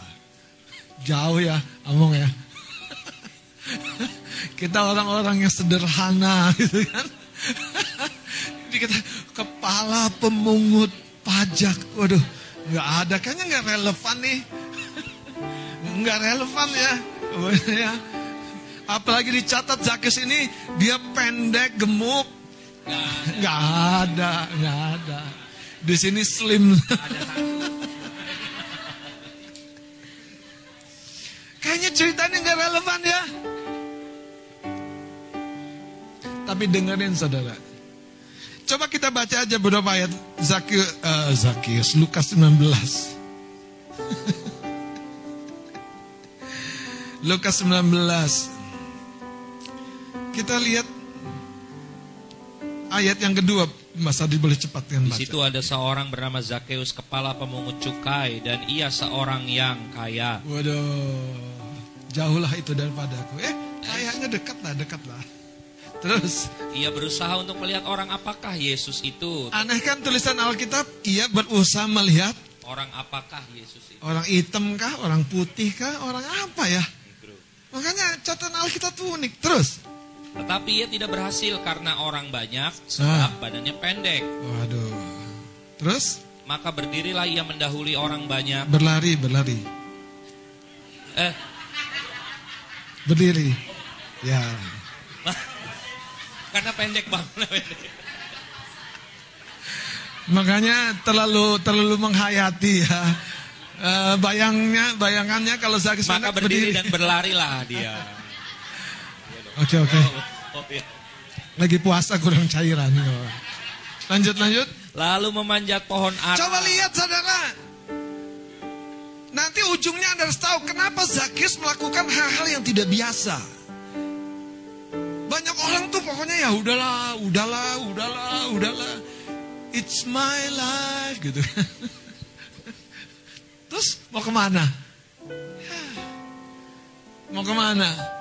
Jauh ya, ngomong ya. kita orang-orang yang sederhana gitu kan. Jadi kita kepala pemungut pajak, waduh, nggak ada. Kayaknya nggak relevan nih, nggak relevan ya. ya. Apalagi dicatat Zakis ini dia pendek, gemuk, nggak ada, nggak ada. Di sini slim. Kayaknya ceritanya nggak relevan ya. Tapi dengerin saudara. Coba kita baca aja beberapa ayat Zakius, uh, Zakius Lukas 19. Lukas 19. Kita lihat ayat yang kedua. Mas Adi boleh cepat dengan Di baca. situ ada seorang bernama Zakeus, kepala pemungut cukai, dan ia seorang yang kaya. Waduh, jauhlah itu daripadaku. Eh, kayaknya dekat lah, dekat lah. Terus, Ia berusaha untuk melihat orang apakah Yesus itu. aneh kan tulisan Alkitab, ia berusaha melihat Orang apakah Yesus itu. orang hitam kah, orang putih kah, orang apa ya. Makanya catatan Alkitab tuh unik. Terus, Tetapi ia tidak berhasil karena orang banyak, sebab badannya pendek. waduh. Terus, Maka berdirilah ia mendahului orang banyak. Berlari, berlari. Eh, Berdiri. Ya. karena pendek banget. Makanya terlalu terlalu menghayati ya. Eh, bayangnya, bayangannya kalau Zakis Maka pendek berdiri dan berlarilah dia. Oke oke. Oh, iya. Lagi puasa kurang cairan. Lanjut lanjut. Lalu memanjat pohon ara. Coba lihat saudara. Nanti ujungnya Anda harus tahu kenapa Zakis melakukan hal-hal yang tidak biasa. Banyak orang tuh pokoknya ya udahlah, udahlah, udahlah, udahlah. It's my life gitu. Terus mau ke mana? Mau ke mana?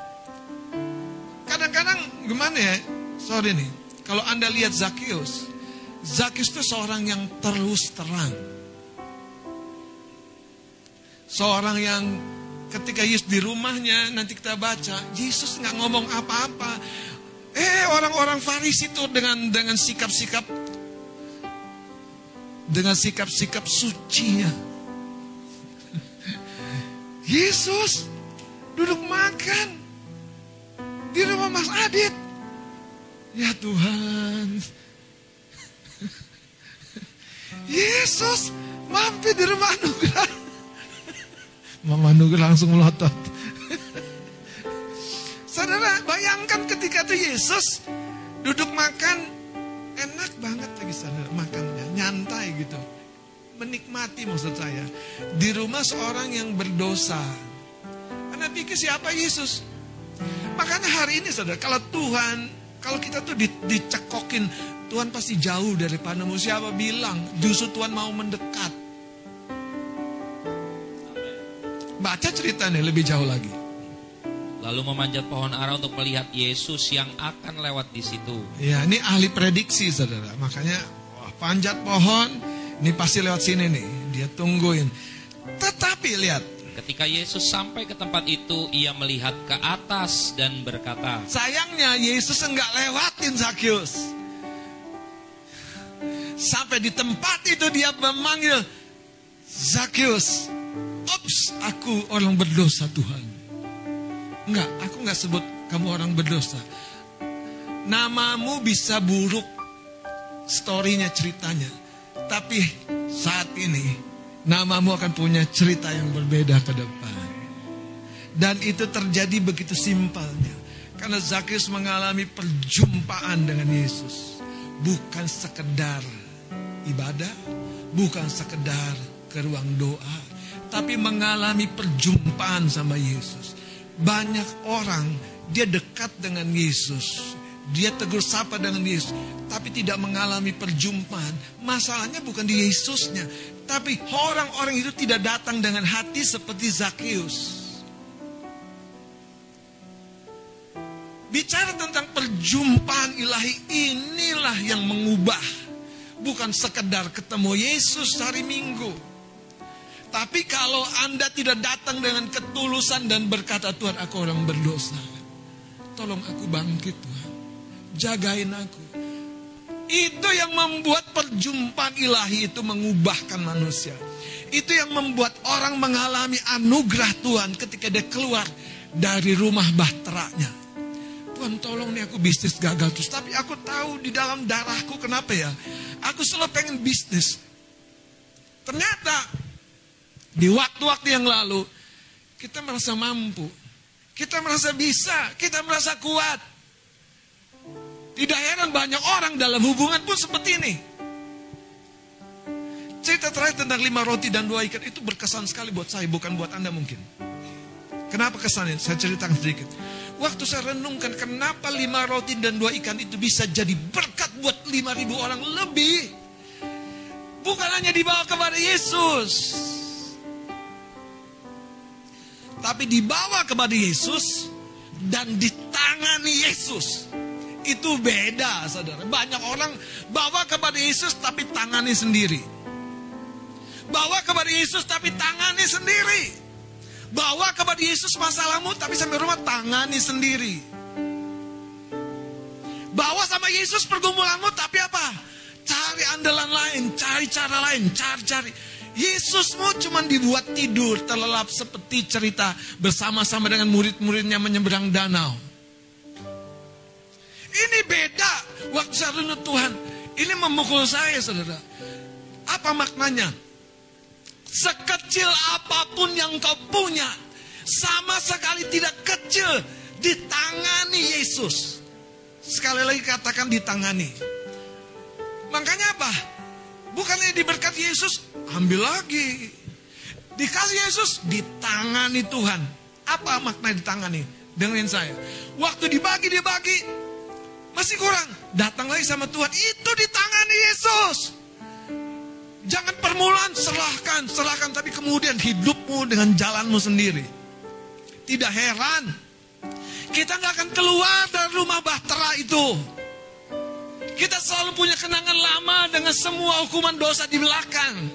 Gimana ya? Sorry nih. Kalau Anda lihat Zakius, Zakius itu seorang yang terus terang. Seorang yang ketika Yesus di rumahnya nanti kita baca, Yesus nggak ngomong apa-apa. Eh orang-orang Farisi itu dengan dengan sikap-sikap dengan sikap-sikap sucinya. Yesus duduk makan di rumah Mas Adit. Ya Tuhan. Yesus mampir di rumah Anugerah. Mama Anugerah langsung melotot. Saudara, bayangkan ketika itu Yesus duduk makan, enak banget lagi saudara makannya, nyantai gitu. Menikmati maksud saya. Di rumah seorang yang berdosa. Anda pikir siapa Yesus? Makanya hari ini saudara, kalau Tuhan, kalau kita tuh di- dicekokin, Tuhan pasti jauh daripada Siapa bilang, justru Tuhan mau mendekat. Baca ceritanya lebih jauh lagi. Lalu memanjat pohon ara untuk melihat Yesus yang akan lewat di situ. Ya, ini ahli prediksi saudara. Makanya wah, panjat pohon, ini pasti lewat sini nih. Dia tungguin. Tetapi lihat, Ketika Yesus sampai ke tempat itu, ia melihat ke atas dan berkata, sayangnya Yesus enggak lewatin Zakius. Sampai di tempat itu dia memanggil Zakius. Ops, aku orang berdosa Tuhan. Enggak, aku enggak sebut kamu orang berdosa. Namamu bisa buruk storynya ceritanya. Tapi saat ini namamu akan punya cerita yang berbeda ke depan. Dan itu terjadi begitu simpelnya. Karena Zakheus mengalami perjumpaan dengan Yesus. Bukan sekedar ibadah, bukan sekedar ke ruang doa, tapi mengalami perjumpaan sama Yesus. Banyak orang dia dekat dengan Yesus, dia tegur sapa dengan Yesus, tapi tidak mengalami perjumpaan. Masalahnya bukan di Yesusnya, tapi orang-orang itu tidak datang dengan hati seperti Zakheus. Bicara tentang perjumpaan ilahi inilah yang mengubah. Bukan sekedar ketemu Yesus hari Minggu. Tapi kalau Anda tidak datang dengan ketulusan dan berkata Tuhan aku orang berdosa. Tolong aku bangkit Tuhan. Jagain aku. Itu yang membuat perjumpaan ilahi itu mengubahkan manusia. Itu yang membuat orang mengalami anugerah Tuhan ketika dia keluar dari rumah bahteranya. Tuhan tolong nih aku bisnis gagal terus. Tapi aku tahu di dalam darahku kenapa ya. Aku selalu pengen bisnis. Ternyata di waktu-waktu yang lalu kita merasa mampu. Kita merasa bisa. Kita merasa kuat. Tidak heran banyak orang dalam hubungan pun seperti ini. Cerita terakhir tentang lima roti dan dua ikan itu berkesan sekali buat saya, bukan buat Anda mungkin. Kenapa kesannya? Saya ceritakan sedikit. Waktu saya renungkan kenapa lima roti dan dua ikan itu bisa jadi berkat buat lima ribu orang lebih. Bukan hanya dibawa kepada Yesus. Tapi dibawa kepada Yesus dan ditangani Yesus. Itu beda saudara. Banyak orang bawa kepada Yesus tapi tangani sendiri. Bawa kepada Yesus tapi tangani sendiri. Bawa kepada Yesus masalahmu tapi sampai rumah tangani sendiri. Bawa sama Yesus pergumulanmu tapi apa? Cari andalan lain, cari cara lain, cari-cari. Yesusmu cuma dibuat tidur, terlelap seperti cerita bersama-sama dengan murid-muridnya menyeberang danau. Ini beda waktu saya renung Tuhan. Ini memukul saya, saudara. Apa maknanya? Sekecil apa pun yang kau punya, sama sekali tidak kecil ditangani Yesus. Sekali lagi katakan ditangani. Makanya apa? Bukannya diberkati Yesus, ambil lagi. Dikasih Yesus, ditangani Tuhan. Apa makna ditangani? Dengerin saya. Waktu dibagi, dibagi. Masih kurang. Datang lagi sama Tuhan. Itu ditangani Yesus. Jangan permulaan serahkan, serahkan. Tapi kemudian hidupmu dengan jalanmu sendiri. Tidak heran. Kita nggak akan keluar dari rumah bahtera itu. Kita selalu punya kenangan lama dengan semua hukuman dosa di belakang.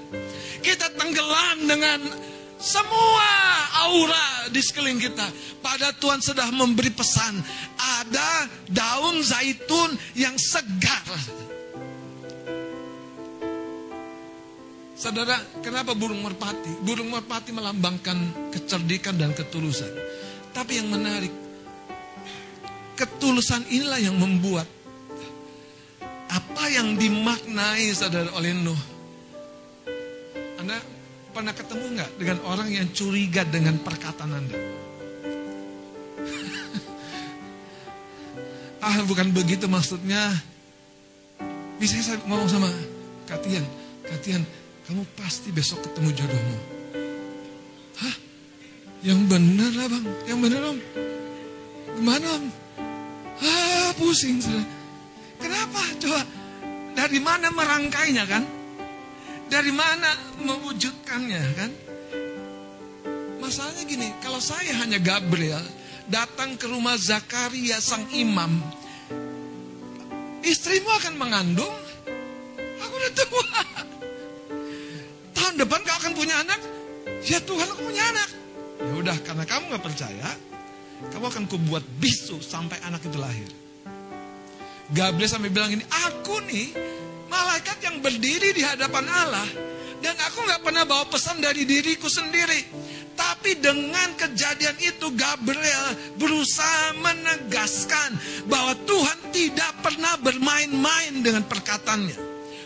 Kita tenggelam dengan semua aura di sekeliling kita. Pada Tuhan sudah memberi pesan. Ada daun zaitun yang segar. Saudara, kenapa burung merpati? Burung merpati melambangkan kecerdikan dan ketulusan. Tapi yang menarik, ketulusan inilah yang membuat apa yang dimaknai saudara oleh Nuh? Anda pernah ketemu nggak dengan orang yang curiga dengan perkataan Anda? ah bukan begitu maksudnya. Bisa saya ngomong sama Katian, Katian, kamu pasti besok ketemu jodohmu. Hah? Yang benar lah bang, yang benar om. Gimana om? Ah pusing sudah. Kenapa? Coba dari mana merangkainya kan? Dari mana mewujudkannya kan? Masalahnya gini, kalau saya hanya Gabriel datang ke rumah Zakaria sang imam, istrimu akan mengandung. Aku udah tua. Tahun depan kau akan punya anak. Ya Tuhan aku punya anak. Ya udah karena kamu nggak percaya, kamu akan kubuat bisu sampai anak itu lahir. Gabriel sampai bilang ini, aku nih malaikat yang berdiri di hadapan Allah. Dan aku nggak pernah bawa pesan dari diriku sendiri. Tapi dengan kejadian itu Gabriel berusaha menegaskan bahwa Tuhan tidak pernah bermain-main dengan perkataannya.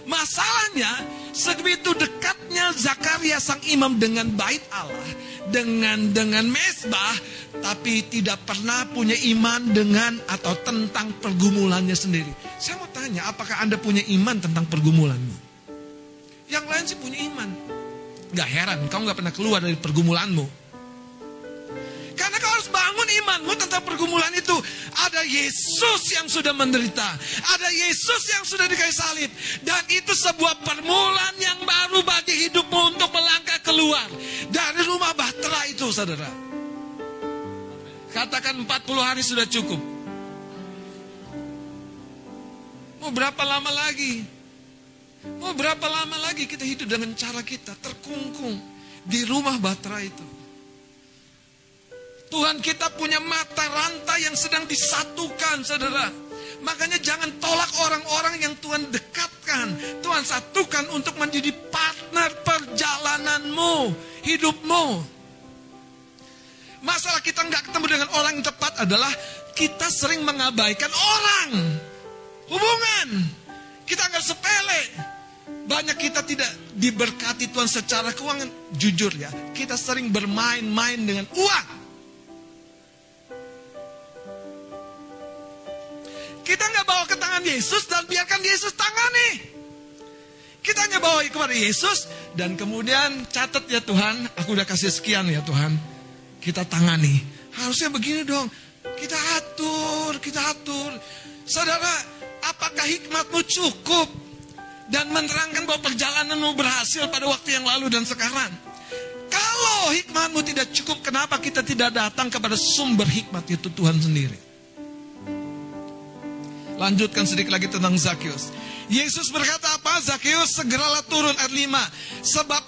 Masalahnya sebegitu dekatnya Zakaria sang imam dengan bait Allah, dengan dengan mesbah, tapi tidak pernah punya iman dengan atau tentang pergumulannya sendiri. Saya mau tanya, apakah Anda punya iman tentang pergumulanmu? Yang lain sih punya iman. Gak heran, kau gak pernah keluar dari pergumulanmu. Harus bangun imanmu tentang pergumulan itu. Ada Yesus yang sudah menderita. Ada Yesus yang sudah dikasih salib. Dan itu sebuah permulaan yang baru bagi hidupmu untuk melangkah keluar. Dari rumah bahtera itu saudara. Katakan 40 hari sudah cukup. Mau berapa lama lagi? Mau berapa lama lagi kita hidup dengan cara kita terkungkung di rumah batra itu? Tuhan kita punya mata rantai yang sedang disatukan, saudara. Makanya jangan tolak orang-orang yang Tuhan dekatkan. Tuhan satukan untuk menjadi partner perjalananmu, hidupmu. Masalah kita nggak ketemu dengan orang yang tepat adalah kita sering mengabaikan orang. Hubungan. Kita nggak sepele. Banyak kita tidak diberkati Tuhan secara keuangan. Jujur ya, kita sering bermain-main dengan uang. Kita nggak bawa ke tangan Yesus dan biarkan Yesus tangani. Kita hanya bawa kepada Yesus dan kemudian catat ya Tuhan, aku udah kasih sekian ya Tuhan kita tangani. Harusnya begini dong. Kita atur, kita atur. Saudara, apakah hikmatmu cukup dan menerangkan bahwa perjalananmu berhasil pada waktu yang lalu dan sekarang? Kalau hikmatmu tidak cukup, kenapa kita tidak datang kepada sumber hikmat itu Tuhan sendiri? Lanjutkan sedikit lagi tentang Zakius. Yesus berkata apa? Zakius segeralah turun ayat 5. Sebab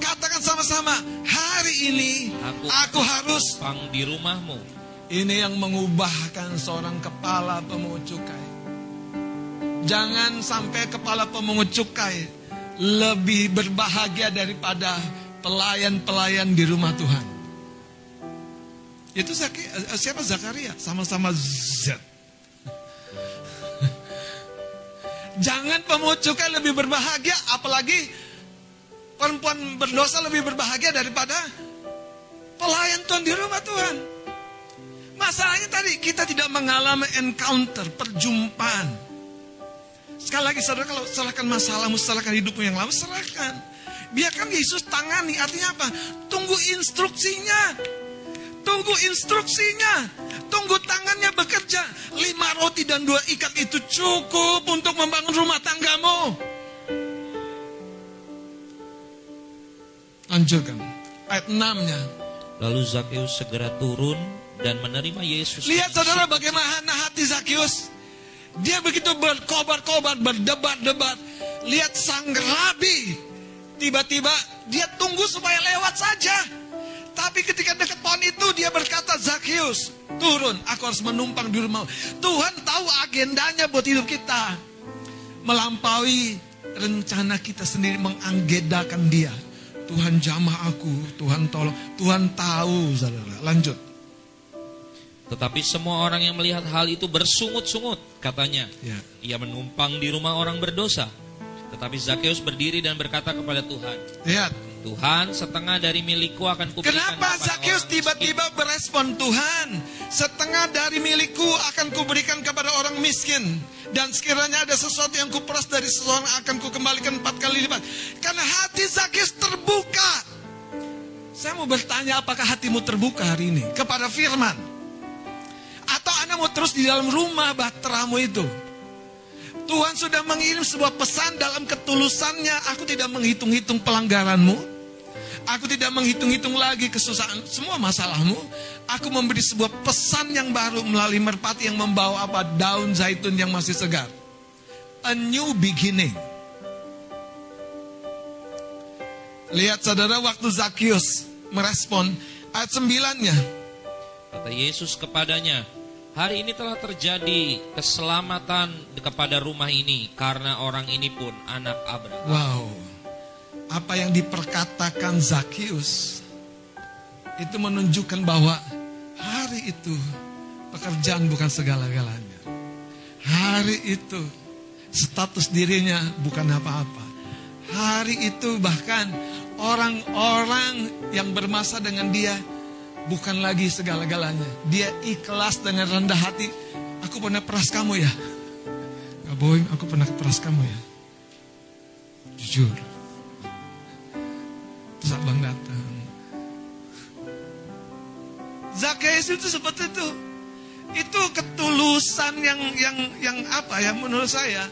Katakan sama-sama, hari ini aku, aku harus di rumahmu. Ini yang mengubahkan seorang kepala pemungut cukai. Jangan sampai kepala pemungut cukai lebih berbahagia daripada pelayan-pelayan di rumah Tuhan. Itu eh, siapa Zakaria? Sama-sama Z. Jangan pemungut cukai lebih berbahagia, apalagi perempuan berdosa lebih berbahagia daripada pelayan Tuhan di rumah Tuhan. Masalahnya tadi kita tidak mengalami encounter, perjumpaan. Sekali lagi saudara kalau serahkan masalahmu, serahkan hidupmu yang lama, serahkan. Biarkan Yesus tangani, artinya apa? Tunggu instruksinya. Tunggu instruksinya. Tunggu tangannya bekerja. Lima roti dan dua ikan itu cukup untuk membangun rumah tanggamu. Lanjutkan. Ayat 6-nya. Lalu Zakheus segera turun dan menerima Yesus. Lihat saudara bagaimana hati Zakheus. Dia begitu berkobar-kobar, berdebat-debat. Lihat sang rabi. Tiba-tiba dia tunggu supaya lewat saja. Tapi ketika dekat pohon itu dia berkata, Zakheus, turun, aku harus menumpang di rumah. Tuhan tahu agendanya buat hidup kita. Melampaui rencana kita sendiri menganggedakan dia. Tuhan jamah aku, Tuhan tolong, Tuhan tahu, saudara. Lanjut. Tetapi semua orang yang melihat hal itu bersungut-sungut, katanya. Ya. Ia menumpang di rumah orang berdosa. Tetapi Zakheus berdiri dan berkata kepada Tuhan, Lihat, Tuhan, setengah dari milikku akan kuberikan Kenapa kepada Zakheus orang tiba-tiba berespon Tuhan? Setengah dari milikku akan kuberikan kepada orang miskin. Dan sekiranya ada sesuatu yang kuperas dari seseorang akan kukembalikan empat kali lipat. Karena hati Zakheus terbuka. Saya mau bertanya apakah hatimu terbuka hari ini kepada firman? Atau Anda mau terus di dalam rumah bahteramu itu? Tuhan sudah mengirim sebuah pesan dalam ketulusannya. Aku tidak menghitung-hitung pelanggaranmu. Aku tidak menghitung-hitung lagi kesusahan semua masalahmu. Aku memberi sebuah pesan yang baru melalui merpati yang membawa apa daun zaitun yang masih segar. A new beginning. Lihat saudara waktu Zakheus merespon ayat 9-nya. Kata Yesus kepadanya, hari ini telah terjadi keselamatan kepada rumah ini karena orang ini pun anak Abraham. Wow. Apa yang diperkatakan Zakheus itu menunjukkan bahwa hari itu pekerjaan bukan segala-galanya. Hari itu status dirinya bukan apa-apa. Hari itu bahkan orang-orang yang bermasa dengan dia bukan lagi segala-galanya. Dia ikhlas dengan rendah hati. Aku pernah peras kamu ya. Gak bohong, aku pernah peras kamu ya. Jujur. Terus abang datang. Zakheus itu seperti itu. Itu ketulusan yang yang yang apa ya menurut saya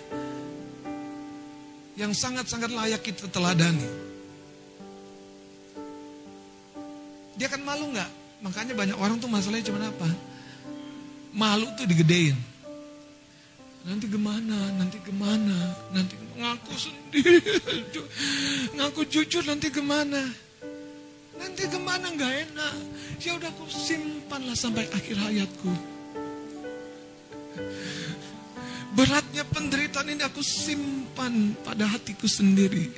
yang sangat-sangat layak kita teladani. Dia kan malu nggak? Makanya banyak orang tuh masalahnya cuma apa? Malu tuh digedein. Nanti gimana? Nanti gimana? Nanti ngaku sendiri. ngaku jujur nanti gimana? Nanti gimana nggak enak? Ya udah aku simpanlah sampai akhir hayatku. Beratnya penderitaan ini aku simpan pada hatiku sendiri.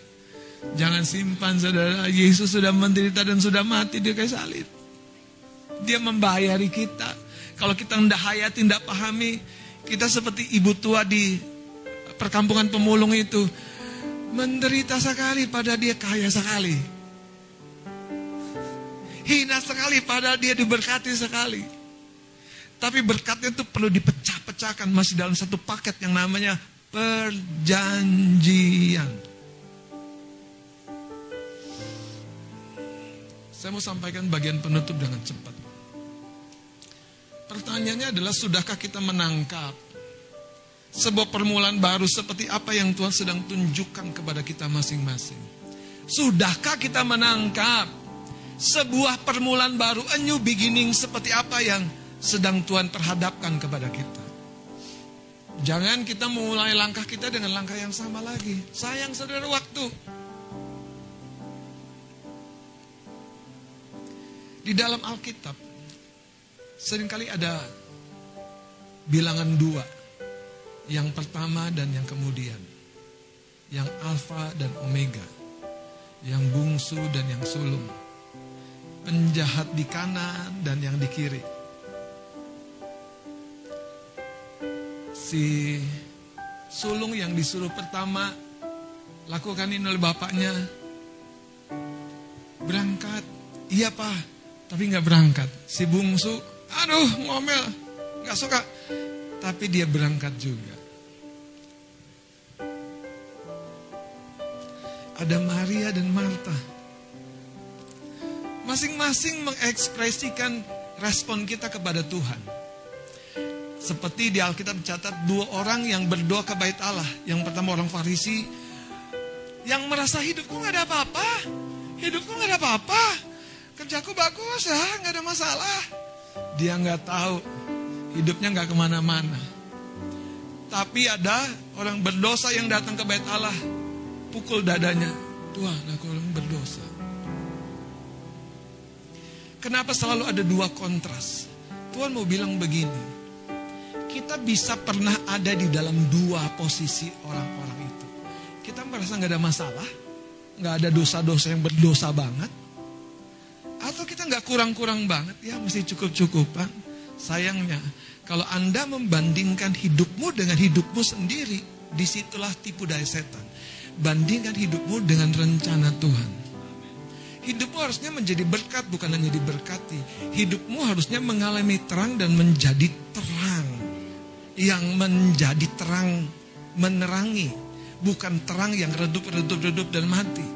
Jangan simpan saudara, Yesus sudah menderita dan sudah mati di kayu salib. Dia membayari kita. Kalau kita tidak hayati, tidak pahami, kita seperti ibu tua di perkampungan pemulung itu. Menderita sekali pada dia kaya sekali. Hina sekali pada dia diberkati sekali. Tapi berkatnya itu perlu dipecah-pecahkan masih dalam satu paket yang namanya perjanjian. Saya mau sampaikan bagian penutup dengan cepat. Pertanyaannya adalah sudahkah kita menangkap sebuah permulaan baru seperti apa yang Tuhan sedang tunjukkan kepada kita masing-masing? Sudahkah kita menangkap sebuah permulaan baru, a new beginning seperti apa yang sedang Tuhan perhadapkan kepada kita. Jangan kita mulai langkah kita dengan langkah yang sama lagi. Sayang saudara waktu. Di dalam Alkitab, sering kali ada bilangan dua. Yang pertama dan yang kemudian. yang alfa dan omega, yang bungsu dan yang sulung, penjahat di kanan dan yang di kiri. Si sulung yang disuruh pertama lakukan ini oleh bapaknya berangkat, iya pak, tapi nggak berangkat. Si bungsu, aduh ngomel, nggak suka, tapi dia berangkat juga. Ada Maria dan Marta. Masing-masing mengekspresikan respon kita kepada Tuhan. Seperti di Alkitab catat dua orang yang berdoa ke bait Allah. Yang pertama orang Farisi yang merasa hidupku nggak ada apa-apa, hidupku nggak ada apa-apa, kerjaku bagus ya, nggak ada masalah. Dia nggak tahu hidupnya nggak ke mana-mana. Tapi ada orang berdosa yang datang ke bait Allah, pukul dadanya, Tuhan aku orang berdosa. Kenapa selalu ada dua kontras? Tuhan mau bilang begini, kita bisa pernah ada di dalam dua posisi orang-orang itu. Kita merasa nggak ada masalah, nggak ada dosa-dosa yang berdosa banget, nggak kurang-kurang banget, ya mesti cukup-cukupan. Sayangnya, kalau anda membandingkan hidupmu dengan hidupmu sendiri, di situlah tipu daya setan. Bandingkan hidupmu dengan rencana Tuhan. Hidupmu harusnya menjadi berkat, bukan hanya diberkati. Hidupmu harusnya mengalami terang dan menjadi terang. Yang menjadi terang menerangi. Bukan terang yang redup, redup, redup dan mati.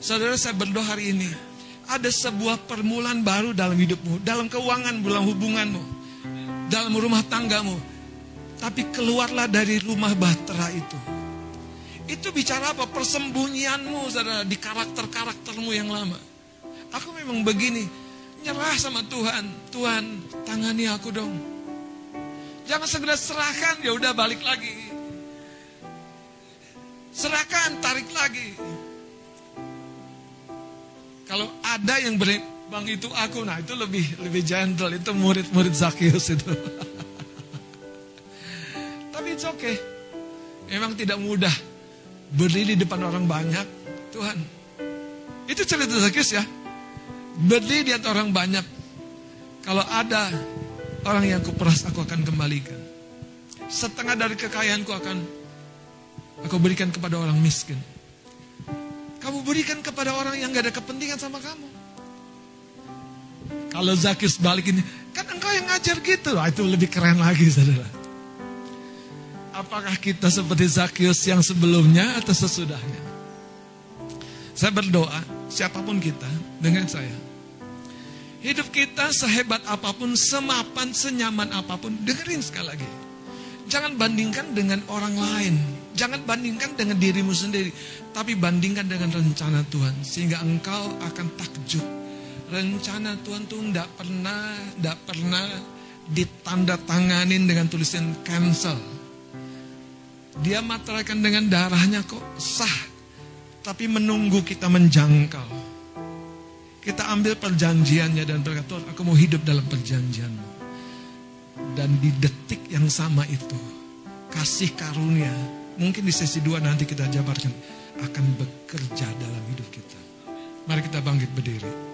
Saudara saya berdoa hari ini. Ada sebuah permulaan baru dalam hidupmu. Dalam keuangan, dalam hubunganmu. Dalam rumah tanggamu. Tapi keluarlah dari rumah bahtera itu itu bicara apa? Persembunyianmu saudara di karakter-karaktermu yang lama. Aku memang begini, nyerah sama Tuhan. Tuhan, tangani aku dong. Jangan segera serahkan, ya udah balik lagi. Serahkan, tarik lagi. Kalau ada yang beri, bang itu aku, nah itu lebih lebih gentle. Itu murid-murid Zakius itu. Tapi it's okay. Memang tidak mudah berdiri di depan orang banyak, Tuhan. Itu cerita Zakis ya. Berdiri di antara orang banyak. Kalau ada orang yang kuperas, aku akan kembalikan. Setengah dari kekayaanku akan aku berikan kepada orang miskin. Kamu berikan kepada orang yang gak ada kepentingan sama kamu. Kalau Zakis balikin, kan engkau yang ngajar gitu. Wah, itu lebih keren lagi, saudara. Apakah kita seperti Zakius yang sebelumnya atau sesudahnya? Saya berdoa, siapa pun kita, dengan saya. Hidup kita sehebat apa pun, semapan, senyaman apa pun, dengerin sekali lagi. Jangan bandingkan dengan orang lain. Jangan bandingkan dengan dirimu sendiri. Tapi bandingkan dengan rencana Tuhan. Sehingga engkau akan takjub. Rencana Tuhan tuh tidak pernah, tidak pernah ditanda tanganin dengan tulisan cancel dia materaikan dengan darahnya kok sah. Tapi menunggu kita menjangkau. Kita ambil perjanjiannya dan berkata, Tuhan aku mau hidup dalam perjanjianmu. Dan di detik yang sama itu, kasih karunia, mungkin di sesi dua nanti kita jabarkan, akan bekerja dalam hidup kita. Mari kita bangkit berdiri.